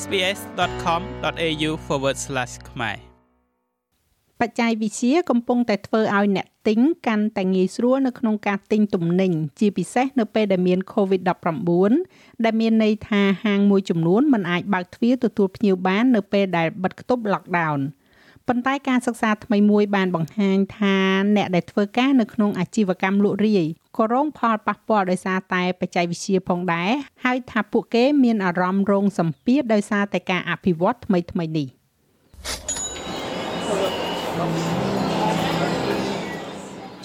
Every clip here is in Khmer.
sbs.com.au/ ខ្មែរបច្ចេកវិទ្យាកំពុងតែធ្វើឲ្យអ្នកទិញកាន់តែងាយស្រួលនៅក្នុងការទិញទំនិញជាពិសេសនៅពេលដែលមាន COVID-19 ដែលមានន័យថាហាងមួយចំនួនមិនអាចបើកទ្វារទទួលភ្ញៀវបាននៅពេលដែលបិទគប់ lockdown ប៉ុន្តែការសិក្សាថ្មីមួយបានបង្ហាញថាអ្នកដែលធ្វើការនៅក្នុងអាជីវកម្មលក់រាយក៏រងផលប៉ះពាល់ដោយសារតែបច្ចេកវិទ្យាផងដែរហើយថាពួកគេមានអារម្មណ៍រងសម្ពាធដោយសារតែការអភិវឌ្ឍថ្មីៗនេះ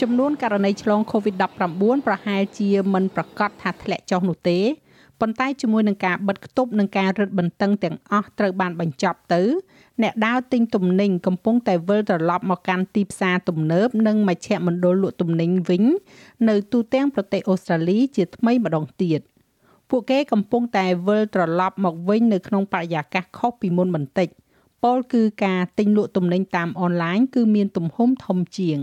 ចំនួនករណីឆ្លង COVID-19 ប្រហែលជាមិនប្រកាសថាធ្លាក់ចុះនោះទេ ប៉ុន្តែជាមួយនឹងការបិទគប់និងការរឹតបន្តឹងទាំងអស់ត្រូវបានបញ្ចប់ទៅ អ្នកដើរទិញទំនិញកំពុងតែវិលត្រឡប់មកកាន់ទីផ្សារទំនើបនិងមជ្ឈមណ្ឌលលក់ទំនិញវិញ នៅទូទាំងប្រទេសអូស្ត្រាលីជាថ្មីម្ដងទៀតពួកគេកំពុងតែវិលត្រឡប់មកវិញនៅក្នុងបរិយាកាសខុសពីមុនបន្តិចពោលគឺការទិញលក់ទំនិញតាមអនឡាញគឺមានទំហំធំជាង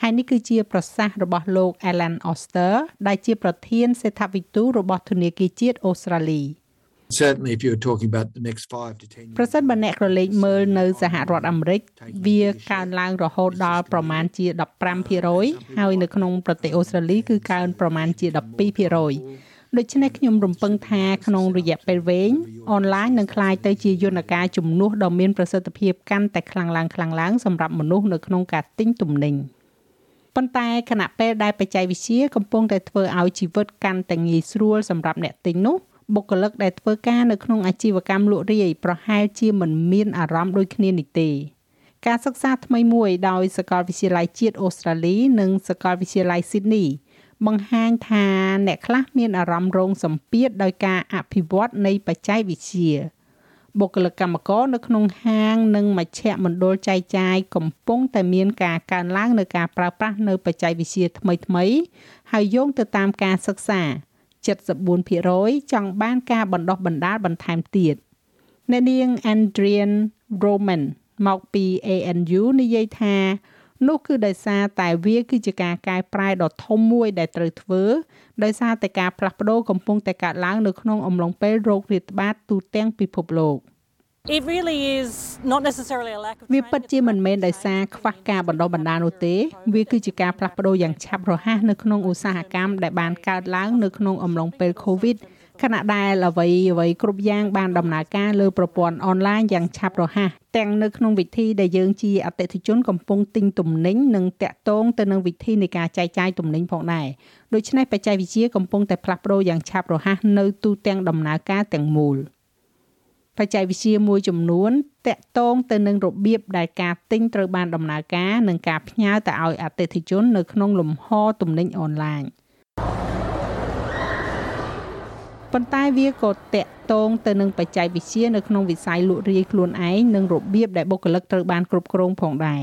ហើយនេះគឺជាប្រសាសន៍របស់លោក Alan Oster ដែលជាប្រធានសេដ្ឋវិទូរបស់ធនាគារជាតិអូស្ត្រាលី certainly if you're talking about the next 5 to 10ប្រសិនបើអ្នកក្រឡេកមើលនៅសហរដ្ឋអាមេរិកវាកើនឡើងរហូតដល់ប្រមាណជា15%ហើយនៅក្នុងប្រទេសអូស្ត្រាលីគឺកើនប្រមាណជា12%ដូច្នេះខ្ញុំរំពឹងថាក្នុងរយៈពេលវែងអនឡាញនឹងក្លាយទៅជាយន្តការជំនួសដ៏មានប្រសិទ្ធភាពកាន់តែខ្លាំងឡើងខ្លាំងឡើងសម្រាប់មនុស្សនៅក្នុងការទិញទំនិញ ប៉ុន្តែខណៈពេលដែលបច្ចេកវិទ្យាកំពុងតែធ្វើឲ្យជីវិតកាន់តែងាយស្រួលសម្រាប់អ្នកទិញនោះបុគ្គលិកដែលធ្វើការនៅក្នុងអាជីវកម្មលក់រាយប្រហែលជាមិនមានអារម្មណ៍ដូចគ្នានេះទេការសិក្សាថ្មីមួយដោយសាកលវិទ្យាល័យជាតិអូស្ត្រាលី និងសាកលវិទ្យាល័យស៊ីដនីបង្ហាញថាអ្នកខ្លះមានអារម្មណ៍រងសម្ពាធដោយការអភិវឌ្ឍនៃបច្ចេកវិទ្យា បុគ្គលិកកម្មករនៅក្នុងហាងនិងមជ្ឈមណ្ឌលចែកចាយកំពុងតែមានការកើនឡើងនៅការប្រើប្រាស់នៅបច្ចេកវិទ្យាថ្មីៗហើយយោងទៅតាមការសិក្សា74%ចង់បានការបណ្ដុះបណ្ដាលបន្ថែមទៀតអ្នកនាង Adrian Roman មកពី ANU និយាយថា នោះគឺដោយសារតែវាគឺជាការកែប្រែដ៏ធំមួយដែលត្រូវធ្វើដោយសារតែការផ្លាស់ប្ដូរកំពុងតែកើតឡើងនៅក្នុងអំឡុងពេលរោគរាតត្បាតទូទាំងពិភពលោក It really is not necessarily a lack of វាពិតជាមិនមែនដោយសារខ្វះការបណ្ដុះបណ្ដាលនោះទេវាគឺជាការផ្លាស់ប្ដូរយ៉ាងឆាប់រហ័សនៅក្នុងឧស្សាហកម្មដែលបានកើតឡើងនៅក្នុងអំឡុងពេល COVID ខណៈដែលអ្វីអ្វីគ្រប់យ៉ាងបានដំណើរការលើប្រព័ន្ធអនឡាញយ៉ាងឆាប់រហ័សទាំងនៅក្នុងវិធីដែលយើងជាអតិថិជនកំពុងទិញទំនិញនិងតាក់ទងទៅនឹងវិធីនៃការចែកចាយទំនិញផងដែរដូច្នេះបច្ចេកវិទ្យាកំពុងតែផ្លាស់ប្ដូរយ៉ាងឆាប់រហ័សនៅទូទាំងដំណើរការទាំងមូលបច្ចេកវិទ្យាមួយចំនួនតាក់ទងទៅនឹងរបៀបដែលការទិញត្រូវបានដំណើរការនិងការផ្ញើទៅឲ្យអតិថិជននៅក្នុងលំហទំនិញអនឡាញ។ ប៉ុន្តែវាក៏តាក់ទងទៅនឹងបច្ចេកវិទ្យានៅក្នុងវិស័យលក់រាយខ្លួនឯងនិងរបៀបដែលបុគ្គលិកត្រូវបានគ្រប់គ្រងផងដែរ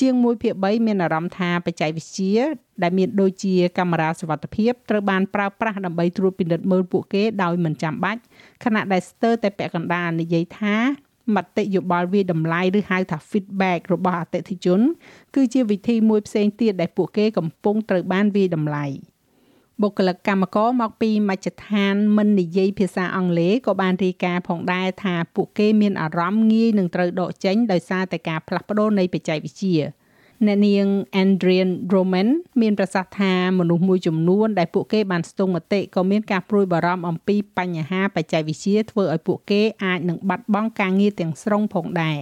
ជាង1ភាគ3មានអារម្មណ៍ថាបច្ចេកវិទ្យាដែលមានដូចជាកាមេរ៉ាសុវត្ថិភាពត្រូវបានប្រើប្រាស់ដើម្បីត្រួតពិនិត្យមើលពួកគេដោយមិនចាំបាច់ខណៈដែលស្ទើរតែពាក់កណ្ដាលនិយាយថាមតិយោបល់វាតម្លៃឬហៅថា feedback របស់អតិថិជន គឺជាវិធីមួយផ្សេងទៀតដែលពួកគេកំពុងត្រូវបានវាតម្លៃ។ បុគ្គលិកកម្មករមកពីមជ្ឈដ្ឋានមិននិយាយភាសាអង់គ្លេសក៏បានរាយការណ៍ផងដែរថាពួកគេមានអារម្មណ៍ងាយនឹងត្រូវដកចេញដោយសារតែការផ្លាស់ប្ដូរនៃបច្ចេកវិទ្យាអ្នកនាង Andrian Roman មានប្រសាសន៍ថាមនុស្សមួយចំនួនដែលពួកគេបានស្ទង់មតិក៏មានការព្រួយបារម្ភអំពីបញ្ហាបច្ចេកវិទ្យាធ្វើឲ្យពួកគេអាចនឹងបាត់បង់ការងារទាំងស្រុងផងដែរ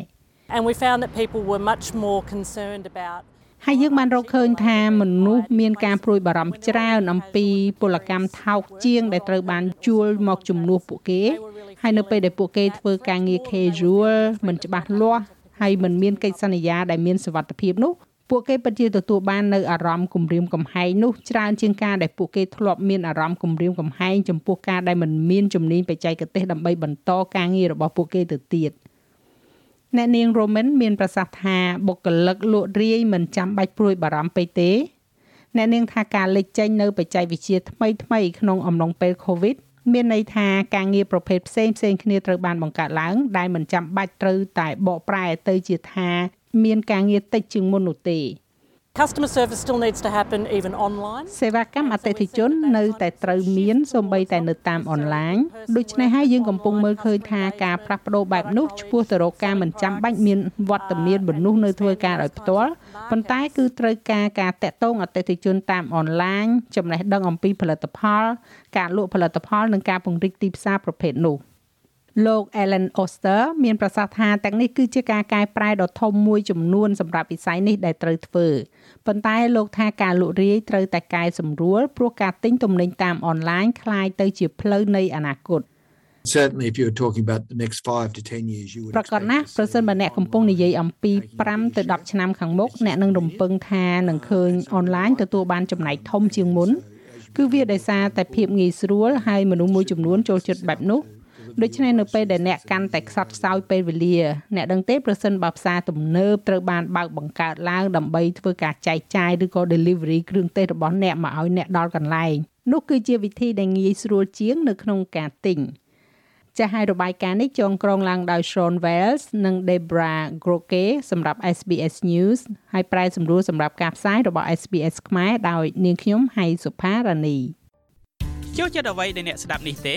And we found that people were much more concerned about ហើយយើងបានរកឃើញថាមនុស្សមានការព្រួយបារម្ភច្រើនអំពីពលកម្មថោកជាង ដែលត្រូវបានជួលមកជំនួសពួកគេ ហើយនៅពេលដែលពួកគេធ្វើការងារ casual មិនច្បាស់លាស់ហើយមិនមានកិច្ចសន្យាដែលមានសុវត្ថិភាពនោះពួកគេពិតជាទទួលបាននៅអារម្មណ៍គំរាមកំហែងនោះច្រើនជាងការដែលពួកគេធ្លាប់មានអារម្មណ៍គំរាមកំហែងចំពោះការដែលមិនមានជំនាញបច្ចេកទេសដើម្បីបន្តការងាររបស់ពួកគេទៅទៀត។ អ្នកនាង Roman មានប្រសាសន៍ថាបុគ្គលិកលក់រាយមិនចាំបាច់ព្រួយបារម្ភពេកទេអ្នកនាងថាការលេចចេញនៅបច្ចេកវិទ្យាថ្មីថ្មីក្នុងអំឡុងពេល COVID មានន័យថាការងារប្រភេទផ្សេងផ្សេងគ្នាត្រូវបានបង្កើតឡើង ដែលមិនចាំបាច់ត្រូវតែបកប្រែទៅជាថា មានការងារតិចជាងមុននោះទេ Customer service still needs to happen even online. សេវាកម្មអតិថិជននៅតែត្រូវមានសូម្បីតែនៅតាមអនឡាញដូច្នេះហើយយើងកំពុងមើលឃើញថាការផ្លាស់ប្ដូរបែបនោះឆ្ពោះទៅរកការមិនចាំបាច់មានវត្តមានមនុស្សនៅធ្វើការដោយផ្ទាល់ប៉ុន្តែគឺត្រូវការការតាក់ទងអតិថិជនតាមអនឡាញចំណេះដឹងអំពីផលិតផល ការលក់ផលិតផលនិងការពង្រីកទីផ្សារប្រភេទនោះ លោក Ellen Oster មានប្រសាសន៍ថាទាំងនេះគឺជាការកែប្រែដ៏ធំមួយចំនួនសម្រាប់វិស័យនេះដែលត្រូវធ្វើប៉ុន្តែលោកថាការលក់រាយត្រូវតែកែសម្រួលព្រោះការទិញទំនិញតាមអនឡាញคล้ายទៅជាផ្លូវនៃអនាគត Certainly, if you were talking about the next five to ten years, you would. ប្រកាសណាស់ប្រសិនបើអ្នកកំពុងនិយាយអំពី5ទៅ10ឆ្នាំខាងមុខអ្នកនឹងរំពឹងថានឹងឃើញអនឡាញទទួលបានចំណែកធំជាងមុនគឺវាដោយសារតែភាពងាយស្រួលហើយមនុស្សមួយចំនួនចូលចិត្តបែបនោះ ដូច្នេះនៅពេលដែលអ្នកកាន់តែខ្សត់ខ្សោយពេលវេលាអ្នកដឹងទេប្រសិនបើផ្សារទំនើបត្រូវបានបើកបង្កើតឡើងដើម្បីធ្វើការចែកចាយឬក៏ delivery គ្រឿងទេសរបស់អ្នកមកឲ្យអ្នកដល់កន្លែងនោះគឺជាវិធីដែលងាយស្រួលជាងនៅក្នុងការទិញចាស់ឲ្យរបាយការណ៍នេះចងក្រងឡើងដោយ Sean Wells និង Debra Groke សម្រាប់ SBS News ហើយប្រែសម្រួលសម្រាប់ការផ្សាយរបស់ SBS ខ្មែរដោយនាងខ្ញុំហៃសុផារ៉ានីចូលចិត្តអ្វីដែលអ្នកស្ដាប់នេះទេ